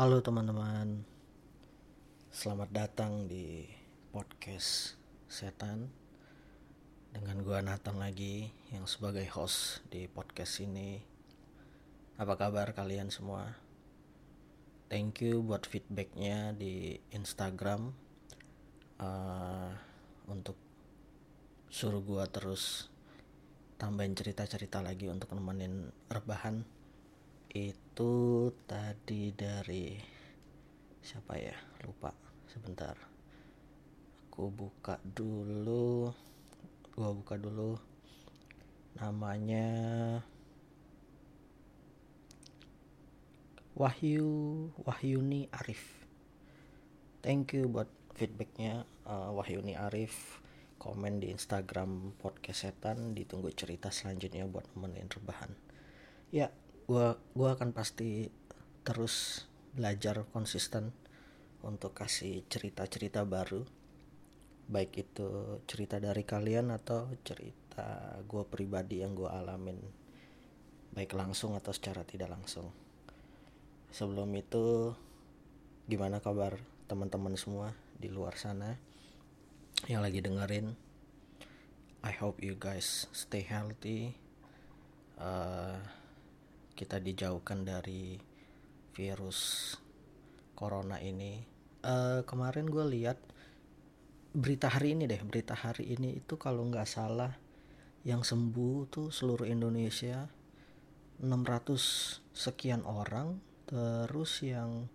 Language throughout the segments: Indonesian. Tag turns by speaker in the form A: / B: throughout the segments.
A: Halo teman-teman, selamat datang di podcast setan dengan gua Nathan lagi yang sebagai host di podcast ini. Apa kabar kalian semua? Thank you buat feedbacknya di Instagram uh, untuk suruh gua terus tambahin cerita-cerita lagi untuk nemenin rebahan itu tadi dari siapa ya? Lupa. Sebentar. Aku buka dulu. Gua buka dulu. Namanya Wahyu Wahyuni Arif. Thank you buat feedbacknya uh, Wahyuni Arif. Komen di Instagram podcast setan. Ditunggu cerita selanjutnya buat nemenin rebahan. Ya gua gua akan pasti terus belajar konsisten untuk kasih cerita-cerita baru. Baik itu cerita dari kalian atau cerita gue pribadi yang gue alamin baik langsung atau secara tidak langsung. Sebelum itu gimana kabar teman-teman semua di luar sana yang lagi dengerin? I hope you guys stay healthy uh, kita dijauhkan dari virus corona ini. Uh, kemarin gue lihat berita hari ini deh, berita hari ini itu kalau nggak salah yang sembuh tuh seluruh Indonesia 600 sekian orang, terus yang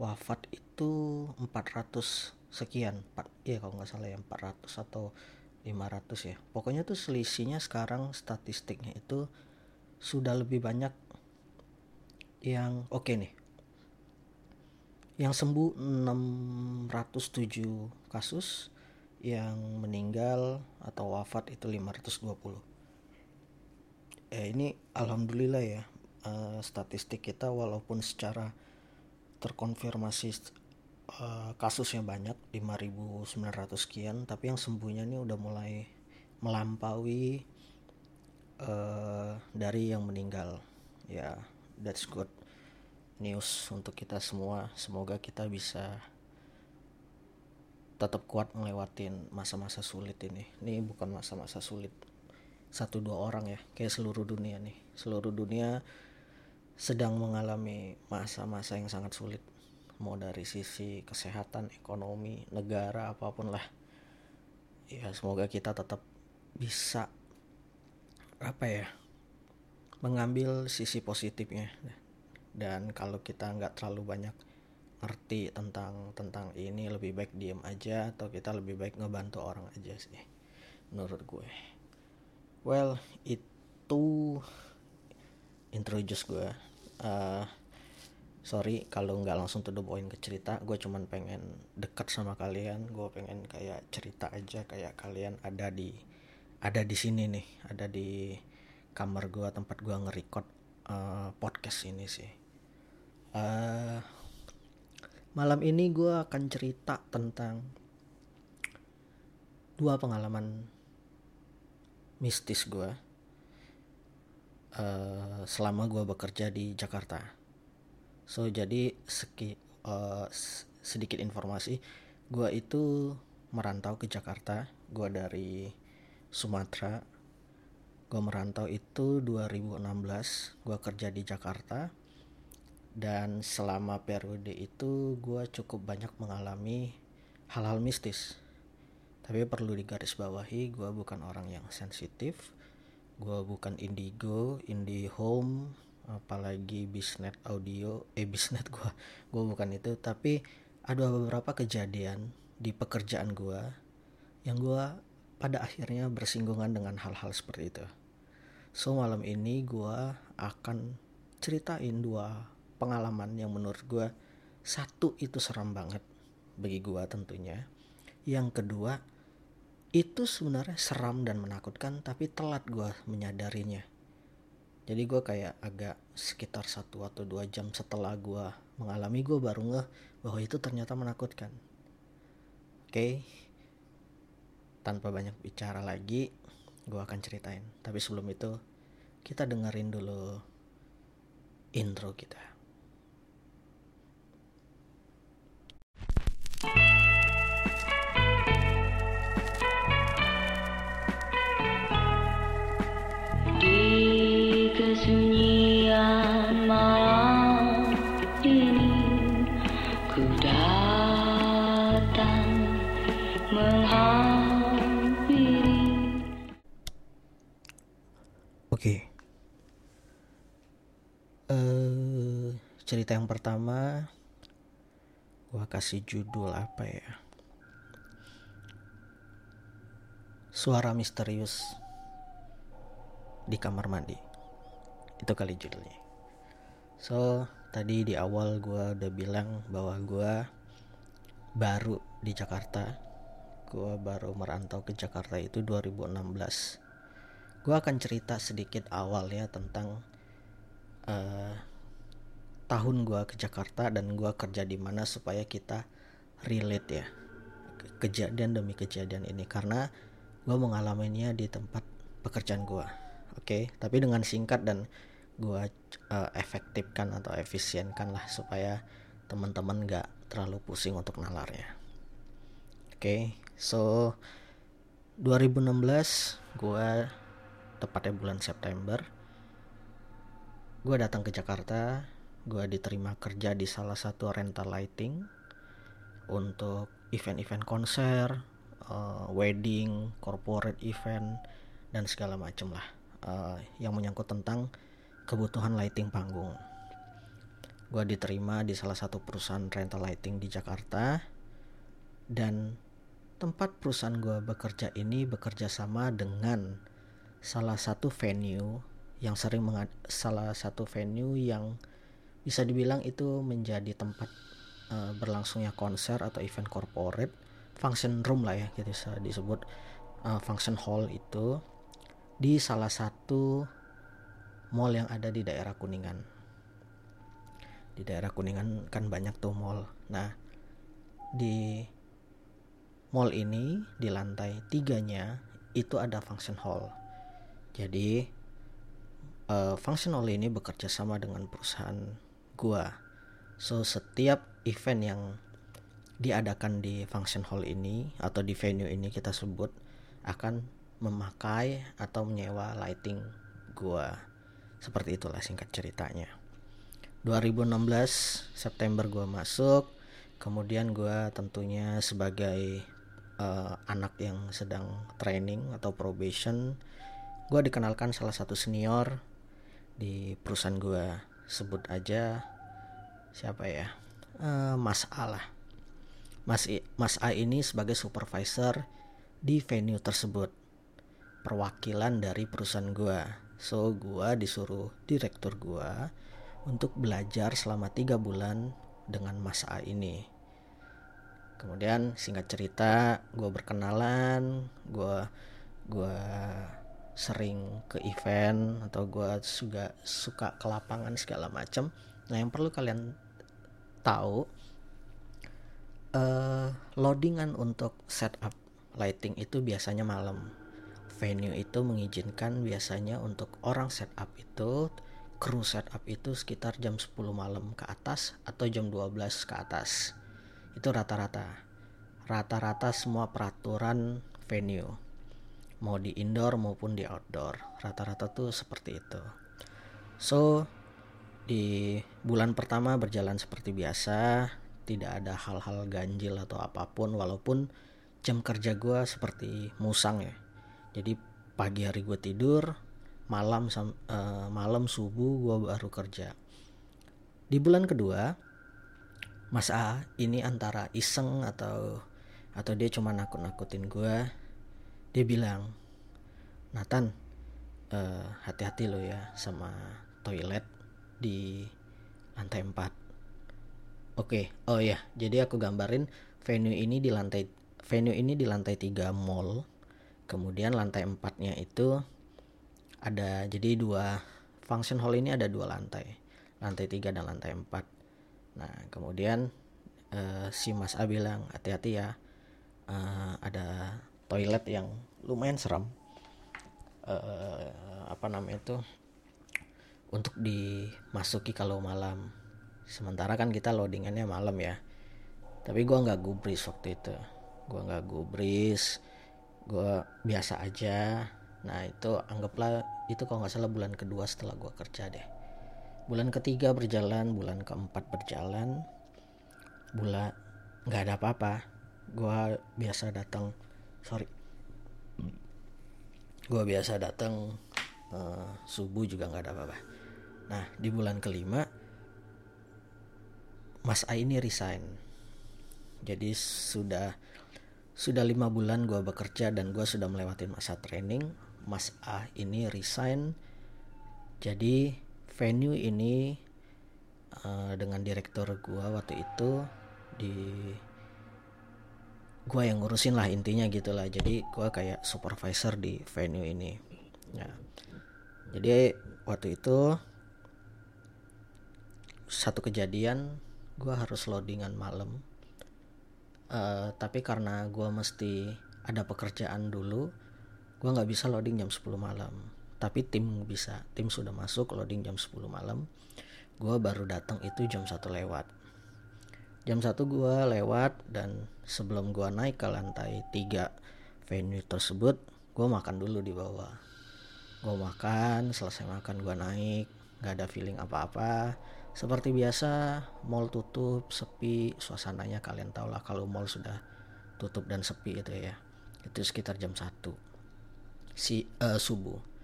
A: wafat itu 400 sekian, iya kalau nggak salah ya 400 atau 500 ya. Pokoknya tuh selisihnya sekarang statistiknya itu sudah lebih banyak yang oke okay nih. Yang sembuh 607 kasus yang meninggal atau wafat itu 520 eh ini alhamdulillah ya uh, statistik kita walaupun secara terkonfirmasi uh, kasusnya banyak 5900 sekian tapi yang sembuhnya ini udah mulai melampaui uh, dari yang meninggal. Ya yeah, that's good news untuk kita semua. Semoga kita bisa tetap kuat ngelewatin masa-masa sulit ini. Ini bukan masa-masa sulit. Satu dua orang ya kayak seluruh dunia nih. Seluruh dunia sedang mengalami masa-masa yang sangat sulit. Mau dari sisi kesehatan ekonomi negara apa pun lah. Ya semoga kita tetap bisa apa ya mengambil sisi positifnya. Dan kalau kita nggak terlalu banyak ngerti tentang tentang ini lebih baik diem aja atau kita lebih baik ngebantu orang aja sih menurut gue. Well itu introduce gue. Uh, sorry kalau nggak langsung to the point ke cerita gue cuman pengen dekat sama kalian gue pengen kayak cerita aja kayak kalian ada di ada di sini nih ada di kamar gue tempat gue nge-record uh, podcast ini sih. Uh, malam ini gue akan cerita tentang dua pengalaman mistis gue uh, selama gue bekerja di Jakarta. So jadi seki, uh, sedikit informasi. Gue itu merantau ke Jakarta. Gue dari Sumatera. Gue merantau itu 2016 gue kerja di Jakarta. Dan selama periode itu gue cukup banyak mengalami hal-hal mistis. Tapi perlu digarisbawahi gue bukan orang yang sensitif. Gue bukan indigo indie home apalagi bisnet audio eh bisnet gue gue bukan itu. Tapi ada beberapa kejadian di pekerjaan gue yang gue pada akhirnya bersinggungan dengan hal-hal seperti itu. So malam ini gue akan ceritain dua pengalaman yang menurut gue satu itu seram banget bagi gue tentunya. Yang kedua itu sebenarnya seram dan menakutkan tapi telat gue menyadarinya. Jadi gue kayak agak sekitar satu atau dua jam setelah gue mengalami gue baru ngeh bahwa itu ternyata menakutkan. Oke, okay? Tanpa banyak bicara lagi gue akan ceritain. Tapi sebelum itu kita dengerin dulu intro kita cerita yang pertama gue kasih judul apa ya? Suara misterius di kamar mandi. Itu kali judulnya. So tadi di awal gue udah bilang bahwa gue baru di Jakarta. Gue baru merantau ke Jakarta itu 2016 gue akan cerita sedikit awal ya tentang uh, tahun gue ke Jakarta dan gue kerja di mana supaya kita relate ya kejadian demi kejadian ini karena gue mengalaminya di tempat pekerjaan gue oke okay? tapi dengan singkat dan gue uh, efektifkan atau efisienkan lah supaya teman-teman gak terlalu pusing untuk nalarnya oke okay? so 2016 gue tepatnya bulan September gue datang ke Jakarta gue diterima kerja di salah satu rental lighting untuk event-event konser, uh, wedding, corporate event dan segala macam lah uh, yang menyangkut tentang kebutuhan lighting panggung. Gue diterima di salah satu perusahaan rental lighting di Jakarta dan tempat perusahaan gue bekerja ini bekerja sama dengan salah satu venue yang sering salah satu venue yang bisa dibilang itu menjadi tempat uh, berlangsungnya konser atau event corporate function room lah ya bisa disebut. Uh, function hall itu di salah satu mall yang ada di daerah Kuningan. Di daerah Kuningan kan banyak tuh mall. Nah di mall ini di lantai tiganya itu ada function hall. Jadi uh, function hall ini bekerja sama dengan perusahaan gua. So setiap event yang diadakan di function hall ini atau di venue ini kita sebut akan memakai atau menyewa lighting gua. Seperti itulah singkat ceritanya. 2016 September gua masuk. Kemudian gua tentunya sebagai uh, anak yang sedang training atau probation gua dikenalkan salah satu senior di perusahaan gua sebut aja siapa ya? Uh, Mas A lah. Mas I, Mas A ini sebagai supervisor di venue tersebut. Perwakilan dari perusahaan gua. So gua disuruh direktur gua untuk belajar selama tiga bulan dengan Mas A ini. Kemudian singkat cerita gue berkenalan gue gue sering ke event atau gue juga suka ke lapangan segala macam nah yang perlu kalian tahu uh, loadingan untuk setup lighting itu biasanya malam. Venue itu mengizinkan biasanya untuk orang setup itu kru setup itu sekitar jam 10 malam ke atas atau jam 12 ke atas. Itu rata-rata. Rata-rata semua peraturan venue mau di indoor maupun di outdoor. Rata-rata tuh seperti itu. So di bulan pertama berjalan seperti biasa tidak ada hal-hal ganjil atau apa pun walaupun jam kerja gue seperti musang ya. Jadi pagi hari gue tidur malam uh, malam subuh gue baru kerja. Di bulan kedua Mas A ini antara iseng atau atau dia cuma nakut-nakutin gue dia bilang Nathan uh, hati-hati lo ya sama toilet di lantai 4 oke okay. oh ya jadi aku gambarin venue ini di lantai venue ini di lantai 3 mall kemudian lantai 4 nya itu ada jadi dua function hall ini ada dua lantai lantai 3 dan lantai 4 nah kemudian uh, si Mas A bilang hati-hati ya uh, ada toilet yang lumayan seram. Uh, apa namanya itu? Untuk dimasuki kalau malam. Sementara kan kita loadingannya malam ya. Tapi gue nggak gubris waktu itu. Gue nggak gubris. Gue biasa aja. Nah itu anggaplah itu kalau nggak salah bulan kedua setelah gue kerja deh. Bulan ketiga berjalan bulan keempat berjalan. Bulan nggak ada apa-apa. Gue biasa datang sorry. Gue biasa datang uh, subuh juga nggak ada apa-apa. Nah di bulan kelima Mas A ini resign. Jadi sudah sudah lima bulan gue bekerja dan gue sudah melewati masa training. Mas A ini resign. Jadi venue ini uh, dengan direktur gue waktu itu di gue yang ngurusin lah intinya gitulah jadi gue kayak supervisor di venue ini. Ya. Jadi waktu itu satu kejadian gue harus loadingan malam. Uh, tapi karena gue mesti ada pekerjaan dulu gue nggak bisa loading jam 10 malam. Tapi tim bisa. Tim sudah masuk loading jam 10 malam. Gue baru datang itu jam satu lewat jam satu gue lewat dan sebelum gue naik ke lantai tiga venue tersebut gue makan dulu di bawah. Gue makan selesai makan gue naik gak ada feeling apa-apa. Seperti biasa mall tutup sepi suasananya kalian tau lah kalau mall sudah tutup dan sepi itu ya. Itu sekitar jam satu. Si uh, subuh.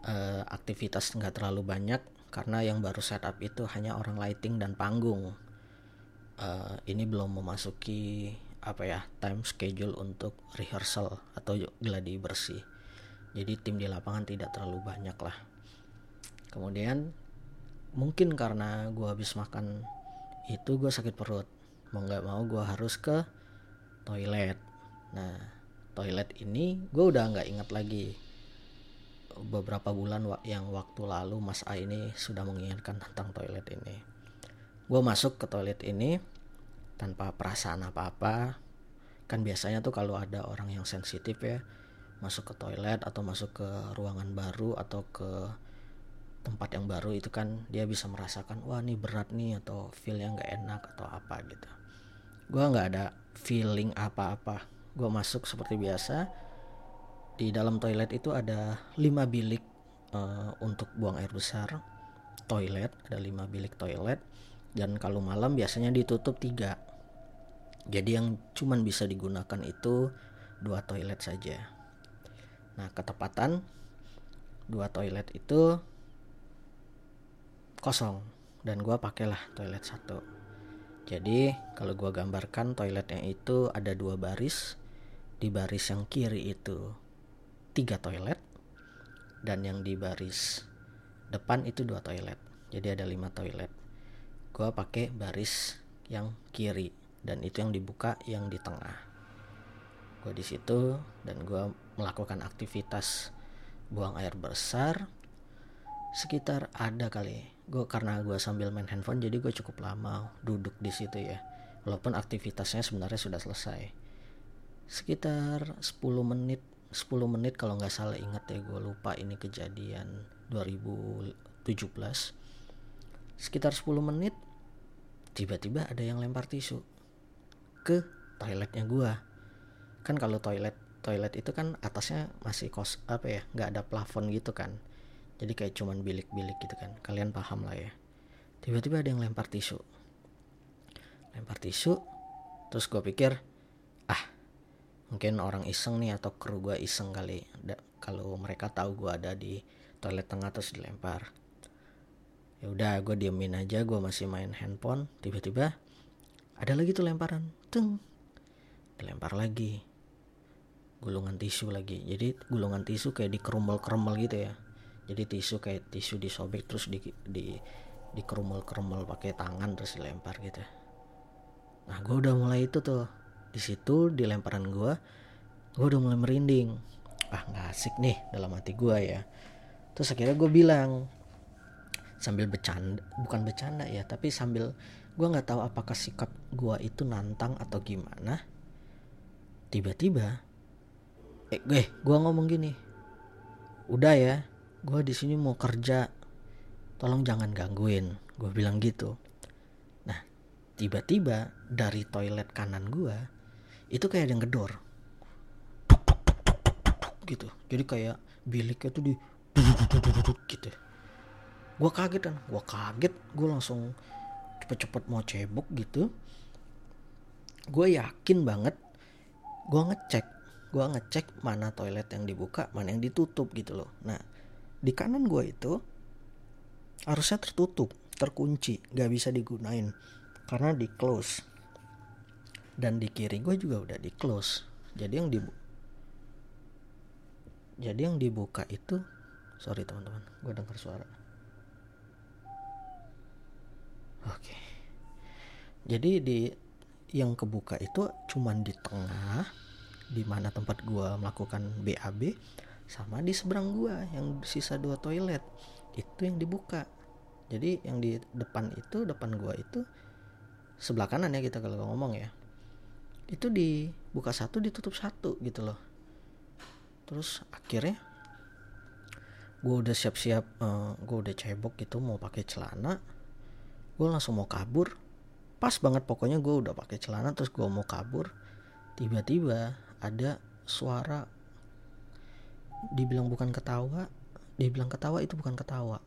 A: Uh, aktivitas nggak terlalu banyak karena yang baru setup itu hanya orang lighting dan panggung uh, ini belum memasuki apa ya time schedule untuk rehearsal atau gladi bersih. Jadi tim di lapangan tidak terlalu banyak lah. Kemudian mungkin karena gue habis makan itu gue sakit perut. Mau nggak mau gue harus ke toilet. Nah toilet ini gue udah nggak ingat lagi. Beberapa bulan yang waktu lalu Mas A ini sudah mengingatkan tentang toilet ini. Gue masuk ke toilet ini tanpa perasaan apa-apa. Kan biasanya tuh kalau ada orang yang sensitif ya masuk ke toilet atau masuk ke ruangan baru atau ke tempat yang baru itu kan dia bisa merasakan wah ini berat nih atau feel yang nggak enak atau apa gitu. Gue nggak ada feeling apa-apa. Gue masuk seperti biasa. Di dalam toilet itu ada lima bilik uh, untuk buang air besar. Toilet ada lima bilik toilet. Dan kalau malam biasanya ditutup tiga jadi yang cuman bisa digunakan itu dua toilet saja. Nah ketepatan dua toilet itu kosong dan gue pakailah toilet satu. Jadi kalau gue gambarkan toiletnya itu ada dua baris di baris yang kiri itu tiga toilet dan yang di baris depan itu dua toilet. Jadi ada lima toilet. Gue pakai baris yang kiri dan itu yang dibuka yang di tengah. Gue di situ dan gue melakukan aktivitas buang air besar sekitar ada kali. Gue karena gue sambil main handphone jadi gue cukup lama duduk di situ ya. Walaupun aktivitasnya sebenarnya sudah selesai. Sekitar 10 menit 10 menit kalau nggak salah ingat ya gue lupa ini kejadian 2017 sekitar 10 menit tiba-tiba ada yang lempar tisu ke toiletnya gua. Kan kalau toilet toilet itu kan atasnya masih kos apa ya nggak ada plafon gitu kan. Jadi kayak cuman bilik-bilik gitu kan. Kalian paham lah ya. Tiba-tiba ada yang lempar tisu. Lempar tisu terus gue pikir ah mungkin orang iseng nih atau kru gue iseng kali. Kalau mereka tahu gue ada di toilet tengah terus dilempar. Ya udah gue diemin aja gue masih main handphone. Tiba-tiba ada lagi tuh lemparan teng dilempar lagi. Gulungan tisu lagi. Jadi gulungan tisu kayak dikerumel-kerumel gitu ya. Jadi tisu kayak tisu disobek terus di di dikerumel-kerumel pakai tangan terus dilempar gitu. Nah gue udah mulai itu tuh. Di situ di lemparan gue gue udah mulai merinding. Ah nggak asik nih dalam hati gue ya. Terus akhirnya gue bilang sambil bercanda bukan bercanda ya tapi sambil gue nggak tahu apakah sikap gue itu nantang atau gimana. Tiba-tiba eh gue gue ngomong gini udah ya gue di sini mau kerja. Tolong jangan gangguin. Gue bilang gitu. Nah tiba-tiba dari toilet kanan gue itu kayak ada yang gedor gitu. Jadi kayak biliknya tuh di gitu gue kaget kan. Gue kaget. Gue langsung cepet-cepet mau cebok gitu gue yakin banget gue ngecek gue ngecek mana toilet yang dibuka mana yang ditutup gitu loh. Nah di kanan gue itu harusnya tertutup terkunci gak bisa digunain karena di close. Dan di kiri gue juga udah di close. Jadi yang di jadi yang dibuka itu sorry teman-teman gue dengar suara oke. Jadi di yang kebuka itu cuman di tengah di mana tempat gue melakukan BAB sama di seberang gue yang sisa dua toilet. Itu yang dibuka. Jadi yang di depan itu depan gue itu sebelah kanan ya kita kalau ngomong ya. Itu dibuka satu ditutup satu gitu loh. Terus akhirnya gue udah siap-siap uh, eh, gue udah cebok gitu mau pakai celana gue langsung mau kabur. Pas banget pokoknya gue udah pakai celana terus gue mau kabur tiba-tiba ada suara. Dibilang bukan ketawa dibilang ketawa itu bukan ketawa.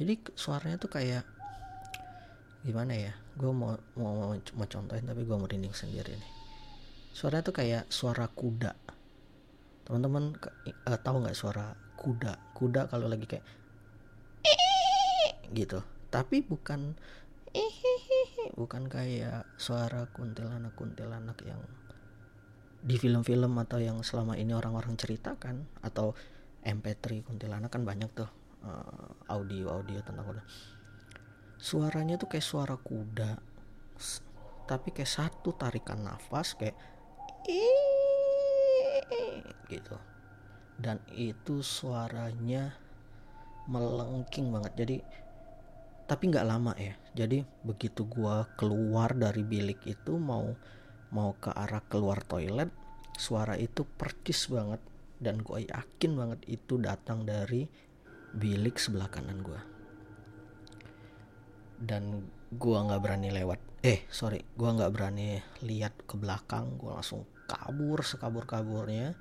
A: Jadi suaranya tuh kayak gimana ya gue mau mau mau contohin tapi gue merinding sendiri nih. Suaranya tuh kayak suara kuda. Teman-teman uh, tahu nggak suara kuda? Kuda kalau lagi kayak gitu tapi bukan bukan kayak suara kuntilanak kuntilanak yang di film-film atau yang selama ini orang-orang ceritakan atau MP3 kuntilanak kan banyak tuh uh, audio-audio tentang kuda. Suaranya tuh kayak suara kuda. Tapi kayak satu tarikan nafas kayak gitu. Dan itu suaranya melengking banget. Jadi tapi nggak lama ya. Jadi begitu gua keluar dari bilik itu mau mau ke arah keluar toilet suara itu percis banget. Dan gue yakin banget itu datang dari bilik sebelah kanan gue dan gue nggak berani lewat. Eh sorry. Gue nggak berani lihat ke belakang. Gue langsung kabur sekabur kaburnya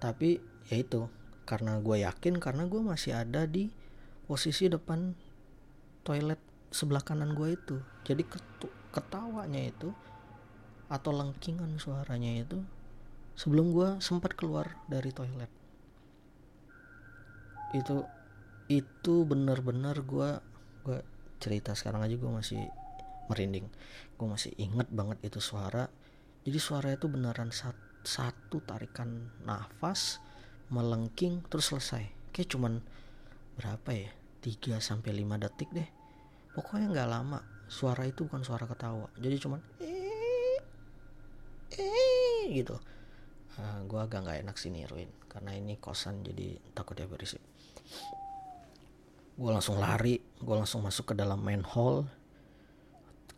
A: tapi ya itu. Karena gue yakin karena gue masih ada di posisi depan toilet sebelah kanan gue itu. Jadi ketawanya itu atau lengkingan suaranya itu sebelum gue sempat keluar dari toilet. Itu itu bener-bener gue gue cerita sekarang aja gue masih merinding. Gue masih inget banget itu suara. Jadi suara itu beneran sat, satu tarikan nafas melengking terus selesai. Kayak cuman berapa ya 3 sampai 5 detik deh. Pokoknya nggak lama suara itu bukan suara ketawa. Jadi cuman eh eh gitu. Uh, ah, gue agak nggak enak sih niruin karena ini kosan jadi takut ya berisik. Gue langsung lari gue langsung masuk ke dalam main hall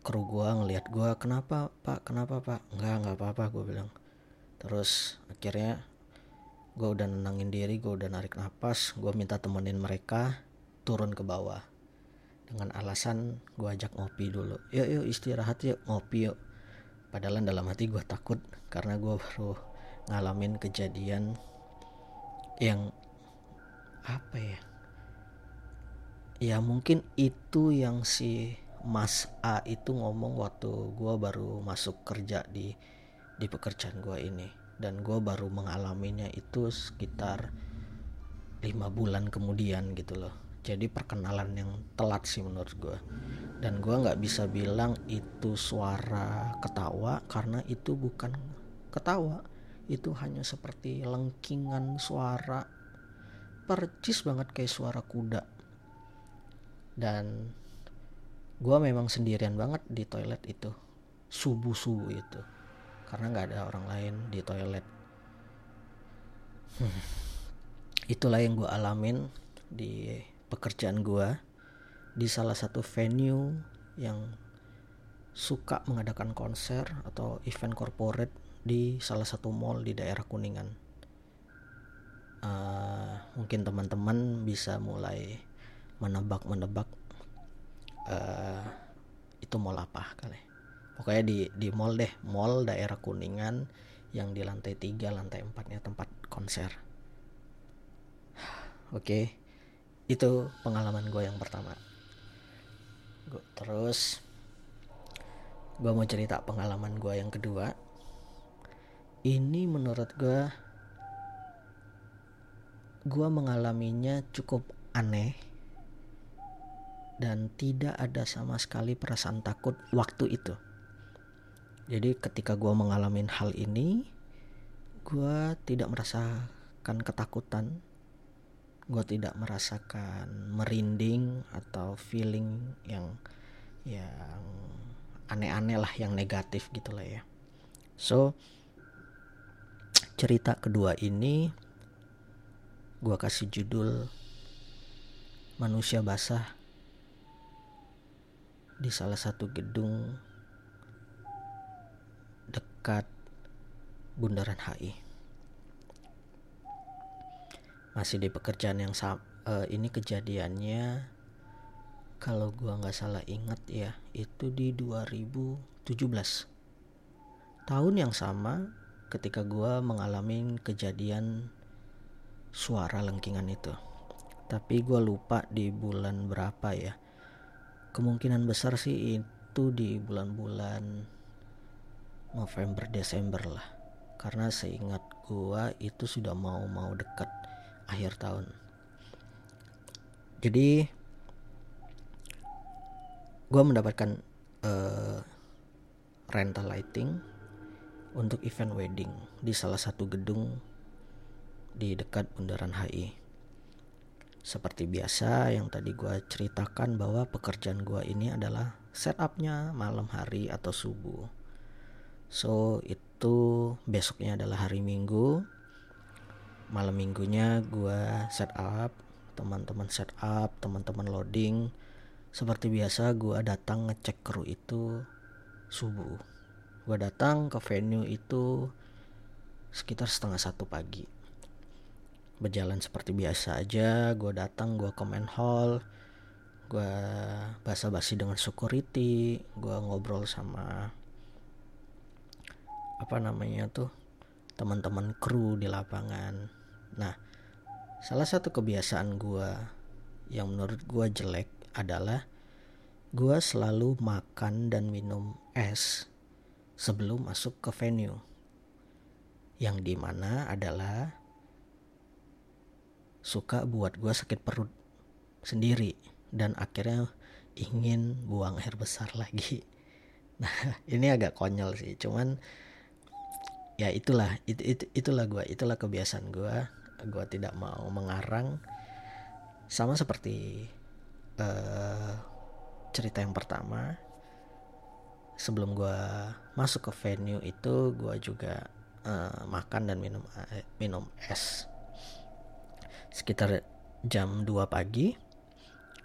A: kru gue ngelihat gue kenapa pak? Kenapa pak? Nggak nggak apa apa gue bilang. Terus akhirnya gue udah nenangin diri gue udah narik nafas gue minta temenin mereka turun ke bawah. Dengan alasan gue ajak ngopi dulu. Yuk yuk istirahat yuk ngopi yuk. Padahal dalam hati gue takut karena gue baru ngalamin kejadian yang apa ya? Ya mungkin itu yang si Mas A itu ngomong waktu gue baru masuk kerja di di pekerjaan gue ini. Dan gue baru mengalaminya itu sekitar lima bulan kemudian gitu loh jadi perkenalan yang telat sih menurut gue dan gue nggak bisa bilang itu suara ketawa karena itu bukan ketawa. Itu hanya seperti lengkingan suara. Percis banget kayak suara kuda. Dan gue memang sendirian banget di toilet itu. Subuh subuh itu. Karena nggak ada orang lain di toilet. Hmm. itulah yang gue alamin di pekerjaan gue di salah satu venue yang suka mengadakan konser atau event corporate di salah satu mall di daerah Kuningan. Uh, mungkin teman-teman bisa mulai menebak-menebak uh, itu mall apa kali. Pokoknya di di mall deh, mall daerah Kuningan yang di lantai 3, lantai 4-nya tempat konser. Oke. Okay itu pengalaman gue yang pertama. Gua, terus gue mau cerita pengalaman gue yang kedua. Ini menurut gue gue mengalaminya cukup aneh dan tidak ada sama sekali perasaan takut waktu itu. Jadi ketika gue mengalami hal ini gue tidak merasakan ketakutan gue tidak merasakan merinding atau feeling yang yang aneh-aneh lah yang negatif gitu lah ya. So cerita kedua ini gue kasih judul manusia basah di salah satu gedung dekat Bundaran HI masih di pekerjaan yang uh, ini kejadiannya kalau gua nggak salah ingat ya itu di 2017 tahun yang sama ketika gua mengalami kejadian suara lengkingan itu. Tapi gua lupa di bulan berapa ya. Kemungkinan besar sih itu di bulan-bulan November Desember lah. Karena seingat gua itu sudah mau-mau dekat akhir tahun jadi gue mendapatkan uh, rental lighting untuk event wedding di salah satu gedung di dekat Bundaran HI. Seperti biasa yang tadi gue ceritakan bahwa pekerjaan gue ini adalah setupnya malam hari atau subuh. So itu besoknya adalah hari Minggu malam minggunya gue set up teman-teman set up teman-teman loading. Seperti biasa gue datang ngecek kru itu subuh. Gue datang ke venue itu sekitar setengah satu pagi. Berjalan seperti biasa aja gue datang gue comment hall gue basa-basi dengan security gue ngobrol sama apa namanya tuh teman-teman kru di lapangan. Nah, salah satu kebiasaan gue yang menurut gue jelek adalah gue selalu makan dan minum es sebelum masuk ke venue. Yang di mana adalah suka buat gue sakit perut sendiri dan akhirnya ingin buang air besar lagi. Nah ini agak konyol sih, cuman ya itulah itu, itu itulah gue itulah kebiasaan gue gue tidak mau mengarang. Sama seperti uh, cerita yang pertama. Sebelum gue masuk ke venue itu gue juga uh, makan dan minum uh, minum es. Sekitar jam 2 pagi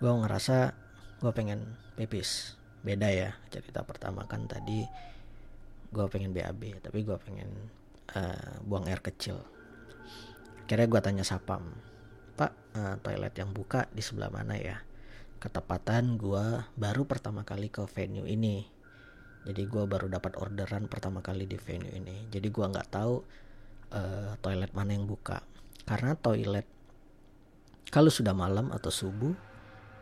A: gue ngerasa gue pengen pipis. Beda ya cerita pertama kan tadi. Gue pengen BAB tapi gue pengen uh, buang air kecil akhirnya gue tanya sapam pak uh, toilet yang buka di sebelah mana ya? Ketepatan gue baru pertama kali ke venue ini. Jadi gue baru dapat orderan pertama kali di venue ini. Jadi gue nggak tahu uh, toilet mana yang buka. Karena toilet kalau sudah malam atau subuh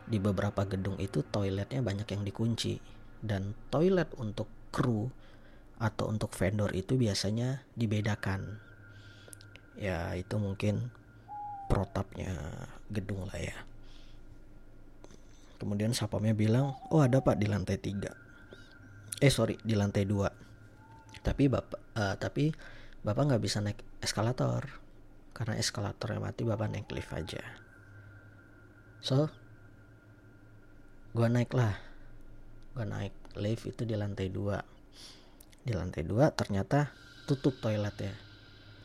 A: di beberapa gedung itu toiletnya banyak yang dikunci. Dan toilet untuk kru atau untuk vendor itu biasanya dibedakan ya itu mungkin protapnya gedung lah ya. Kemudian sapamnya bilang oh ada pak di lantai tiga. Eh sorry di lantai dua. Tapi bapak uh, tapi bapak nggak bisa naik eskalator. Karena eskalatornya mati bapak naik lift aja. So gua naik lah. Gua naik lift itu di lantai dua. Di lantai dua ternyata tutup toiletnya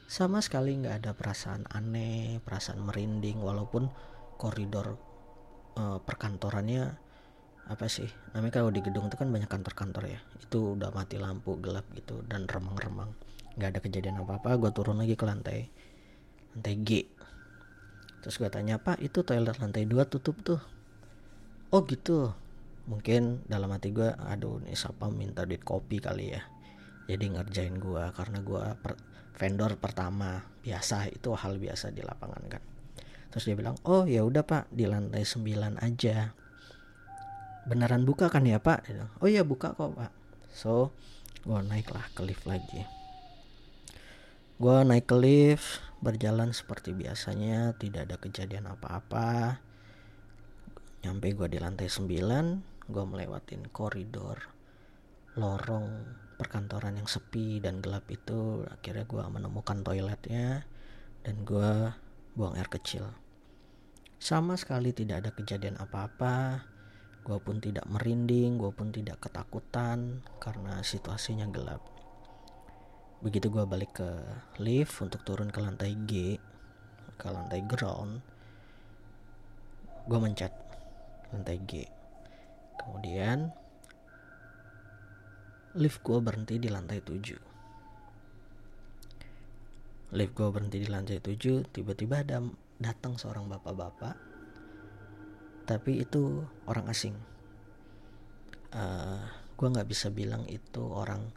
A: sama sekali nggak ada perasaan aneh perasaan merinding walaupun koridor uh, perkantorannya apa sih namanya kalau di gedung itu kan banyak kantor-kantor ya itu udah mati lampu gelap gitu dan remang-remang. Nggak ada kejadian apa-apa gue turun lagi ke lantai lantai G. Terus gue tanya pak itu toilet lantai dua tutup tuh. Oh gitu. Mungkin dalam hati gue aduh nih siapa minta duit kopi kali ya? Jadi ngerjain gue karena gue vendor pertama biasa itu hal biasa di lapangan kan. Terus dia bilang oh ya udah pak di lantai 9 aja. Beneran buka kan ya pak? Bilang, oh ya buka kok pak. So gue naik lah ke lift lagi. Gue naik ke lift berjalan seperti biasanya tidak ada kejadian apa-apa. Nyampe gue di lantai 9 gue melewatin koridor lorong perkantoran yang sepi dan gelap itu akhirnya gue menemukan toiletnya dan gue buang air kecil. Sama sekali tidak ada kejadian apa-apa. Gue pun tidak merinding gue pun tidak ketakutan karena situasinya gelap. Begitu gue balik ke lift untuk turun ke lantai G ke lantai ground gue mencet lantai G. Kemudian lift gue berhenti di lantai 7 lift gue berhenti di lantai 7 tiba-tiba ada datang seorang bapak-bapak. Tapi itu orang asing. Uh, eh, gue nggak bisa bilang itu orang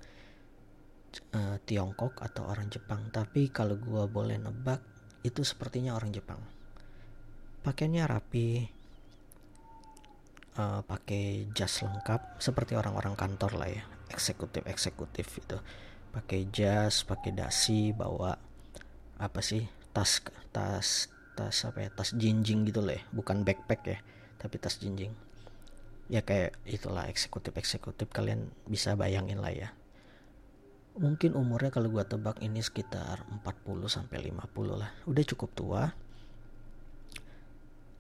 A: uh, Tiongkok atau orang Jepang. Tapi kalau gue boleh nebak itu sepertinya orang Jepang. Pakaiannya rapi uh, pakai jas lengkap seperti orang-orang kantor lah ya eksekutif eksekutif itu pakai jas pakai dasi bawa apa sih tas tas tas apa ya tas jinjing gitu loh ya. Bukan backpack ya tapi tas jinjing. Ya kayak itulah eksekutif eksekutif. Kalian bisa bayangin lah ya. Mungkin umurnya kalau gua tebak ini sekitar 40 sampai 50 lah. Udah cukup tua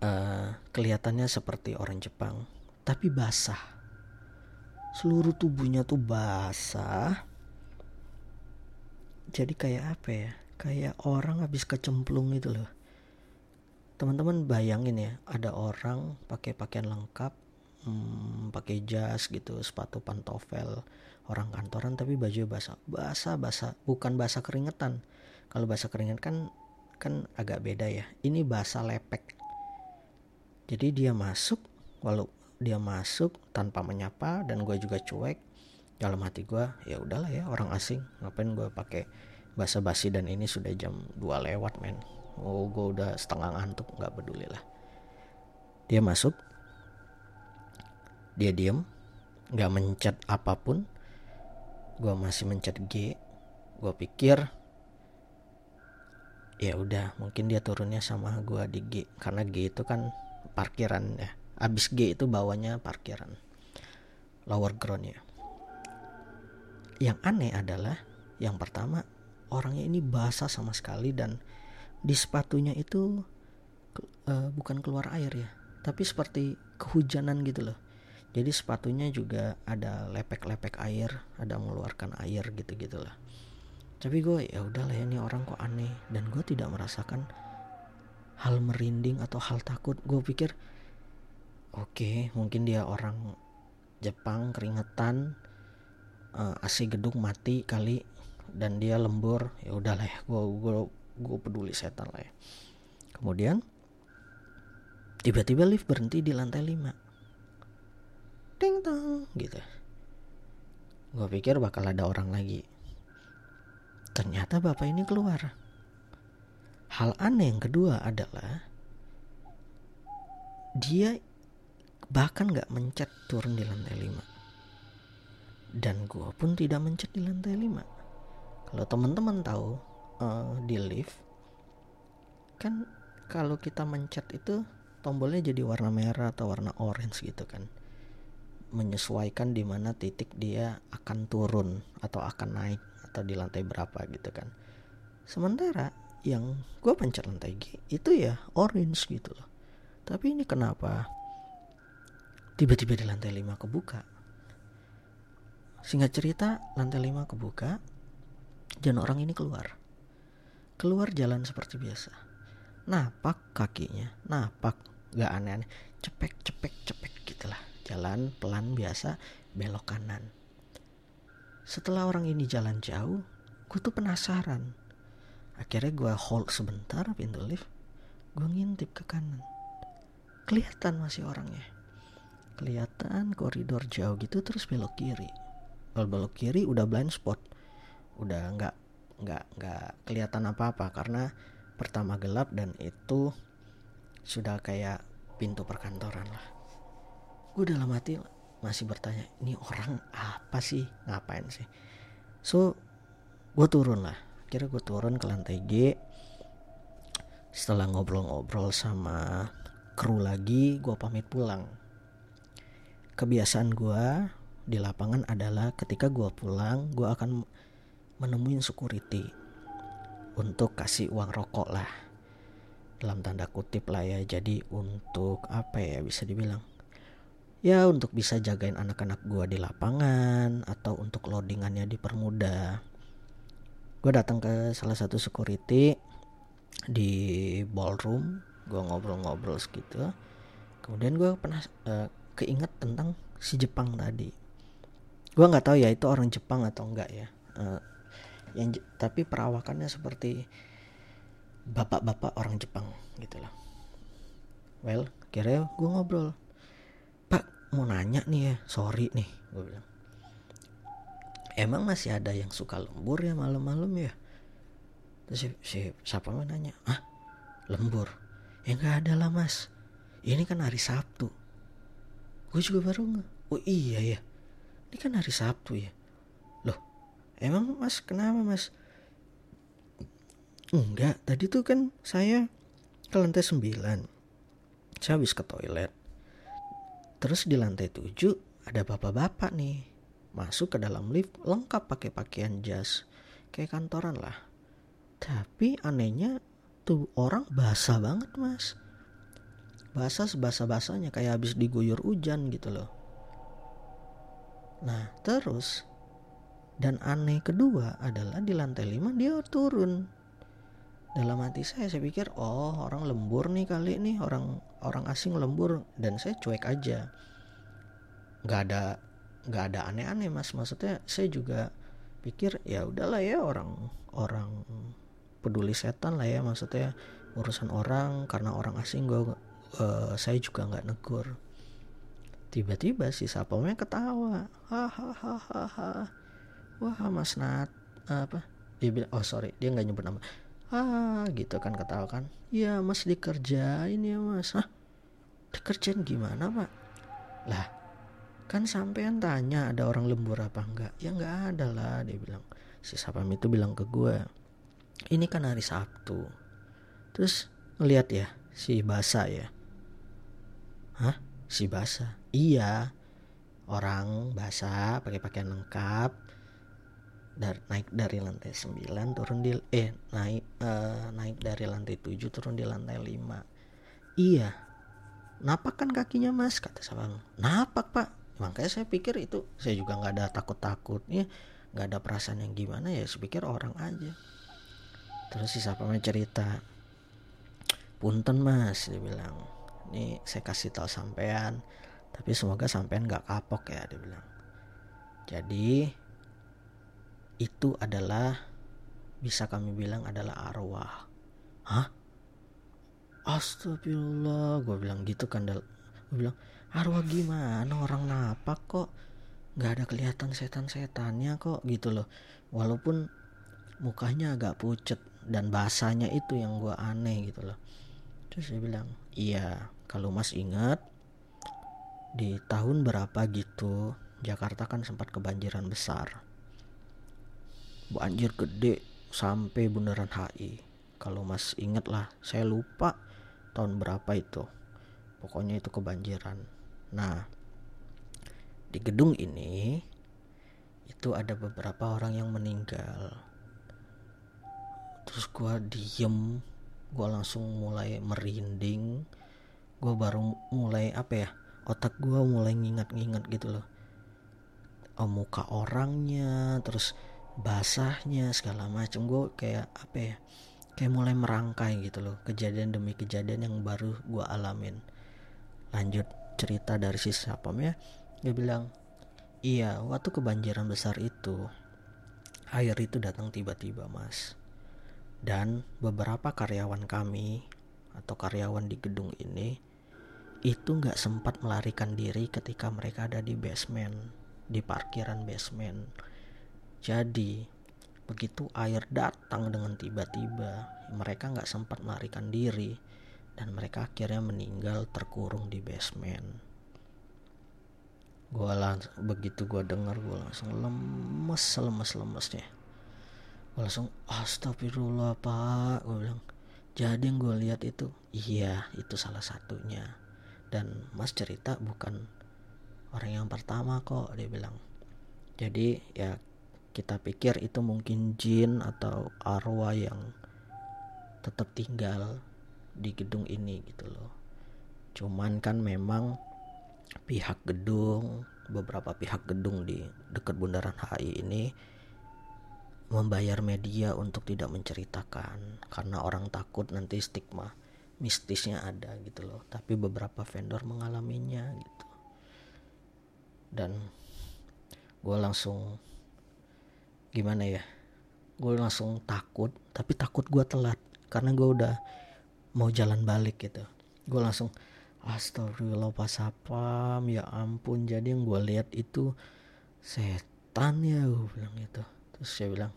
A: uh, kelihatannya seperti orang Jepang tapi basah. Seluruh tubuhnya tuh basah. Jadi kayak apa ya? Kayak orang habis kecemplung gitu loh. Teman-teman bayangin ya ada orang pakai pakaian lengkap hmm, pakai jas gitu sepatu pantofel orang kantoran tapi baju basah. Basah basah. Bukan basah keringetan. Kalau basah keringet kan kan agak beda ya. Ini basah lepek jadi dia masuk walau dia masuk tanpa menyapa dan gue juga cuek dalam hati gue ya udahlah ya orang asing ngapain gue pakai basa basi dan ini sudah jam 2 lewat men. Oh gue udah setengah ngantuk nggak peduli lah. Dia masuk dia diem nggak mencet apa pun. Gue masih mencet G gue pikir ya udah mungkin dia turunnya sama gue di G. Karena G itu kan parkiran ya. Abis G itu bawahnya parkiran. Lower ground ya. Yang aneh adalah yang pertama orangnya ini basah sama sekali dan di sepatunya itu uh, bukan keluar air ya tapi seperti kehujanan gitu loh. Jadi sepatunya juga ada lepek-lepek air ada mengeluarkan air gitu gitulah tapi gue ya udahlah ini orang kok aneh. Dan gue tidak merasakan hal merinding atau hal takut gue pikir oke okay, mungkin dia orang Jepang keringetan uh, eh, AC gedung mati kali dan dia lembur. Ya udahlah ya gue gue gue peduli setan lah ya. Kemudian tiba-tiba lift berhenti di lantai 5 ting tong gitu. Gue pikir bakal ada orang lagi. Ternyata bapak ini keluar hal aneh yang kedua adalah dia bahkan gak mencet turun di lantai 5 dan gue pun tidak mencet di lantai 5 kalau teman-teman tahu uh, di lift kan kalau kita mencet itu tombolnya jadi warna merah atau warna orange gitu kan. Menyesuaikan di mana titik dia akan turun atau akan naik atau di lantai berapa gitu kan. Sementara yang gue pencet G itu ya orange gitu loh. Tapi ini kenapa tiba-tiba di lantai 5 kebuka? Singkat cerita lantai 5 kebuka dan orang ini keluar. Keluar jalan seperti biasa. Napak kakinya napak gak aneh-aneh. Cepek cepek cepek gitulah. Jalan pelan biasa belok kanan. Setelah orang ini jalan jauh gue tuh penasaran akhirnya gue hold sebentar pintu lift. Gue ngintip ke kanan. Kelihatan masih orangnya. Kelihatan koridor jauh gitu terus belok kiri. Kalau belok kiri udah blind spot. Udah nggak nggak nggak kelihatan apa apa karena pertama gelap dan itu sudah kayak pintu perkantoran lah. Gue dalam hati masih bertanya ini orang apa sih? Ngapain sih? So gue turun lah kira gue turun ke lantai G. Setelah ngobrol-ngobrol sama kru lagi gue pamit pulang. Kebiasaan gue di lapangan adalah ketika gue pulang gue akan menemui security untuk kasih uang rokok lah. Dalam tanda kutip lah ya jadi untuk apa ya bisa dibilang? Ya untuk bisa jagain anak-anak gue di lapangan atau untuk loadingannya dipermudah gue datang ke salah satu security di ballroom. Gue ngobrol-ngobrol segitu. Kemudian gue pernah uh, keinget tentang si Jepang tadi. Gue nggak tahu ya itu orang Jepang atau enggak ya. Uh, yang tapi perawakannya seperti bapak-bapak orang Jepang gitu loh well kira gue ngobrol. Pak mau nanya nih ya sorry nih gue bilang emang masih ada yang suka lembur ya malam-malam ya? Terus si, si siapa mau nanya? Ah lembur? Ya nggak ada lah mas. Ini kan hari Sabtu. Gue juga baru nggak oh iya ya. Ini kan hari Sabtu ya. Loh emang mas kenapa mas? Enggak tadi tuh kan saya ke lantai 9 saya habis ke toilet. Terus di lantai 7 ada bapak-bapak nih masuk ke dalam lift lengkap pakai pakaian jas kayak kantoran lah. Tapi anehnya tuh orang basah banget mas. Basah sebasa basahnya kayak habis diguyur hujan gitu loh. Nah terus dan aneh kedua adalah di lantai 5 dia turun. Dalam hati saya saya pikir oh orang lembur nih kali nih orang orang asing lembur dan saya cuek aja. Nggak ada nggak ada aneh-aneh mas. Maksudnya saya juga pikir ya udahlah ya orang orang peduli setan lah ya. Maksudnya urusan orang karena orang asing gue uh, saya juga nggak negur. Tiba-tiba si sapomnya ketawa. Hahaha wah mas Nat apa? Dia bilang oh sorry dia nggak nyebut nama. Ah gitu kan ketawa kan. Ya mas dikerjain ya mas. Ah dikerjain gimana pak? Lah kan sampean tanya ada orang lembur apa enggak? Ya enggak ada lah dia bilang. Si sapam itu bilang ke gue ini kan hari Sabtu. Terus ngeliat ya si Basa ya. Hah? Si Basa? Iya orang Basa pakai pakaian lengkap dari naik dari lantai 9 turun di eh naik uh, naik dari lantai 7 turun di lantai 5 iya. Napak kan kakinya mas? kata sabang napak pak makanya saya pikir itu saya juga nggak ada takut takutnya nggak ada perasaan yang gimana ya saya pikir orang aja. Terus si sapamnya cerita punten mas dia bilang. Ini saya kasih tahu sampean tapi semoga sampean nggak kapok ya dia bilang. Jadi itu adalah bisa kami bilang adalah arwah. Hah? Astagfirullah gue bilang gitu kan gue bilang arwah gimana? Orang napak kok. Nggak ada kelihatan setan-setannya kok gitu loh. Walaupun mukanya agak pucet dan bahasanya itu yang gue aneh gitu loh. Terus dia bilang iya kalau mas ingat di tahun berapa gitu Jakarta kan sempat kebanjiran besar. Banjir gede sampai bundaran HI kalau mas inget lah saya lupa tahun berapa itu. Pokoknya itu kebanjiran nah di gedung ini itu ada beberapa orang yang meninggal. Terus gue diem gue langsung mulai merinding. Gue baru mulai apa ya otak gue mulai ngingat-ngingat gitu loh. Oh, muka orangnya terus basahnya segala macam gue kayak apa ya kayak mulai merangkai gitu loh. Kejadian demi kejadian yang baru gue alamin. Lanjut cerita dari si ya dia bilang iya waktu kebanjiran besar itu air itu datang tiba-tiba mas. Dan beberapa karyawan kami atau karyawan di gedung ini itu nggak sempat melarikan diri ketika mereka ada di basement di parkiran basement. Jadi begitu air datang dengan tiba-tiba mereka nggak sempat melarikan diri dan mereka akhirnya meninggal terkurung di basement. Gue langsung begitu gue dengar gue langsung lemes lemes lemesnya. Gue langsung astagfirullah pak. Gue bilang jadi yang gue lihat itu iya itu salah satunya. Dan mas cerita bukan orang yang pertama kok dia bilang. Jadi ya kita pikir itu mungkin jin atau arwah yang tetap tinggal di gedung ini gitu loh. Cuman kan memang pihak gedung beberapa pihak gedung di dekat bundaran HI ini membayar media untuk tidak menceritakan karena orang takut nanti stigma mistisnya ada gitu loh. Tapi beberapa vendor mengalaminya gitu. Dan gue langsung gimana ya gue langsung takut tapi takut gue telat karena gue udah mau jalan balik gitu. Gue langsung astagfirullah pas apa? Ya ampun jadi yang gue lihat itu setan ya gue bilang gitu. Terus saya bilang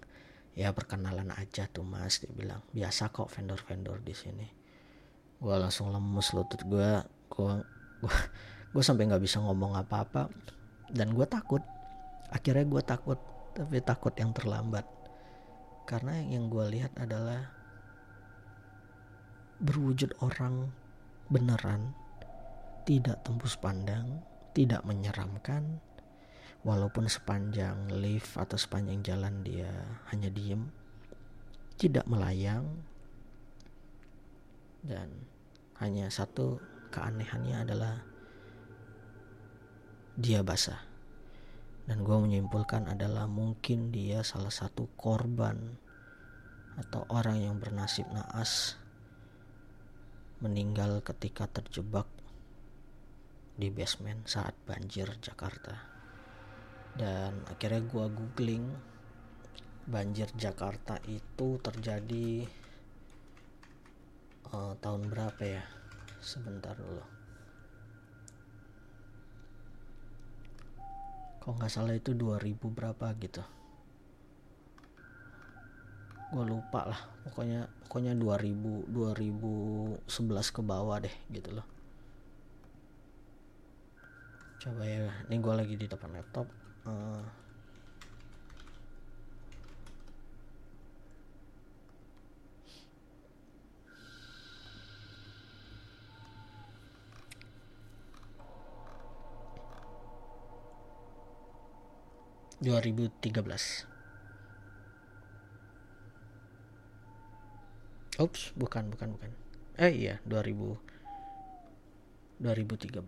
A: ya perkenalan aja tuh mas dia bilang. Biasa kok vendor-vendor di sini. Gue langsung lemes lutut gue gue gue gue sampai nggak bisa ngomong apa-apa. Dan gue takut. Akhirnya gue takut tapi takut yang terlambat. Karena yang gue lihat adalah berwujud orang beneran tidak tembus pandang tidak menyeramkan walaupun sepanjang lift atau sepanjang jalan dia hanya diem tidak melayang dan hanya satu keanehannya adalah dia basah. Dan gue menyimpulkan adalah mungkin dia salah satu korban atau orang yang bernasib naas meninggal ketika terjebak di basement saat banjir Jakarta. Dan akhirnya gue googling banjir Jakarta itu terjadi uh, tahun berapa ya? Sebentar dulu. Kok nggak salah itu 2000 berapa gitu gue lupa lah. Pokoknya pokoknya 2000 2011 ke bawah deh gitu loh. Coba ya ini gue lagi di depan laptop. Uh, dua ribu tiga belas Ups, bukan, bukan, bukan. Eh iya, 2000 2013.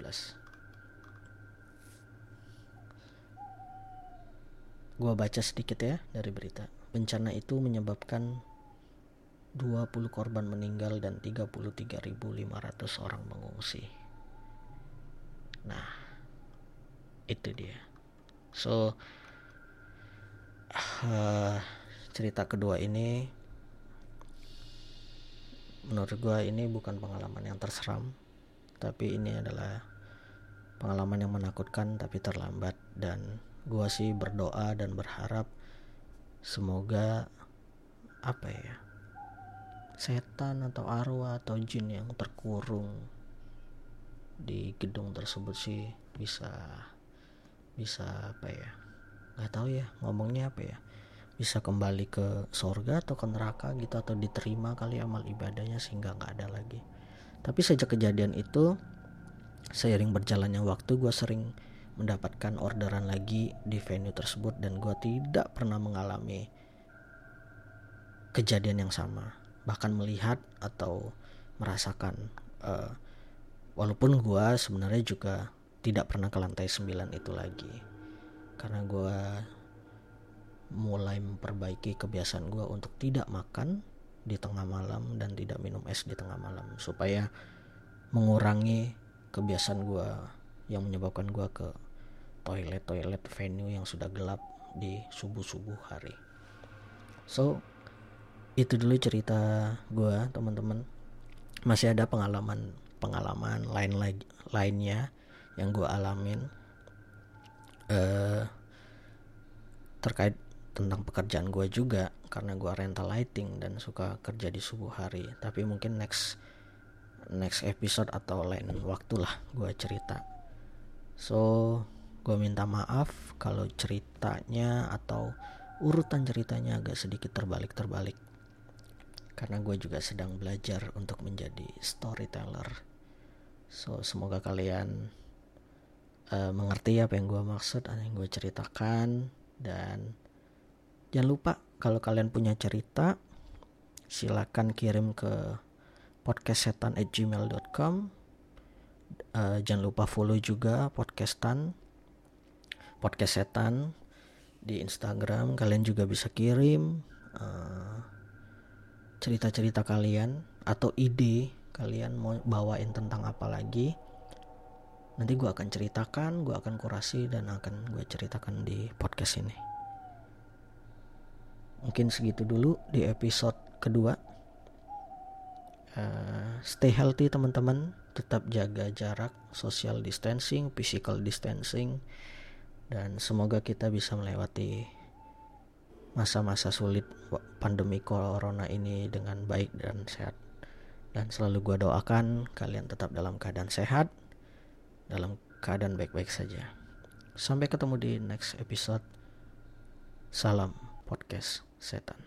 A: Gua baca sedikit ya dari berita. Bencana itu menyebabkan 20 korban meninggal dan 33.500 orang mengungsi. Nah, itu dia. So, uh, cerita kedua ini menurut gue ini bukan pengalaman yang terseram tapi ini adalah pengalaman yang menakutkan tapi terlambat. Dan gua sih berdoa dan berharap semoga apa ya setan atau arwah atau jin yang terkurung di gedung tersebut sih bisa bisa apa ya nggak tahu ya ngomongnya apa ya bisa kembali ke sorga atau ke neraka gitu atau diterima kali amal ibadahnya sehingga nggak ada lagi. Tapi sejak kejadian itu seiring berjalannya waktu gue sering mendapatkan orderan lagi di venue tersebut dan gue tidak pernah mengalami kejadian yang sama. Bahkan melihat atau merasakan uh, walaupun gue sebenarnya juga tidak pernah ke lantai 9 itu lagi. Karena gue mulai memperbaiki kebiasaan gue untuk tidak makan di tengah malam dan tidak minum es di tengah malam supaya mengurangi kebiasaan gue yang menyebabkan gue ke toilet-toilet venue yang sudah gelap di subuh-subuh hari. So, itu dulu cerita gue teman-teman. Masih ada pengalaman pengalaman lain lagi lainnya yang gue alamin uh, terkait tentang pekerjaan gue juga karena gue rental lighting dan suka kerja di subuh hari. Tapi mungkin next next episode atau lain waktu lah gue cerita. So gue minta maaf kalau ceritanya atau urutan ceritanya agak sedikit terbalik-terbalik. Karena gue juga sedang belajar untuk menjadi storyteller. So semoga kalian uh, mengerti apa yang gue maksud apa yang gue ceritakan dan jangan lupa kalau kalian punya cerita silakan kirim ke podcastsetan@gmail.com uh, jangan lupa follow juga podcastan podcast setan di Instagram. Kalian juga bisa kirim uh, cerita-cerita kalian atau ide kalian mau bawain tentang apa lagi. Nanti gue akan ceritakan gue akan kurasi dan akan gue ceritakan di podcast ini mungkin segitu dulu di episode kedua. Uh, stay healthy teman-teman. Tetap jaga jarak social distancing physical distancing. Dan semoga kita bisa melewati masa-masa sulit pandemi corona ini dengan baik dan sehat. Dan selalu gue doakan kalian tetap dalam keadaan sehat dalam keadaan baik-baik saja. Sampai ketemu di next episode. Salam podcast setan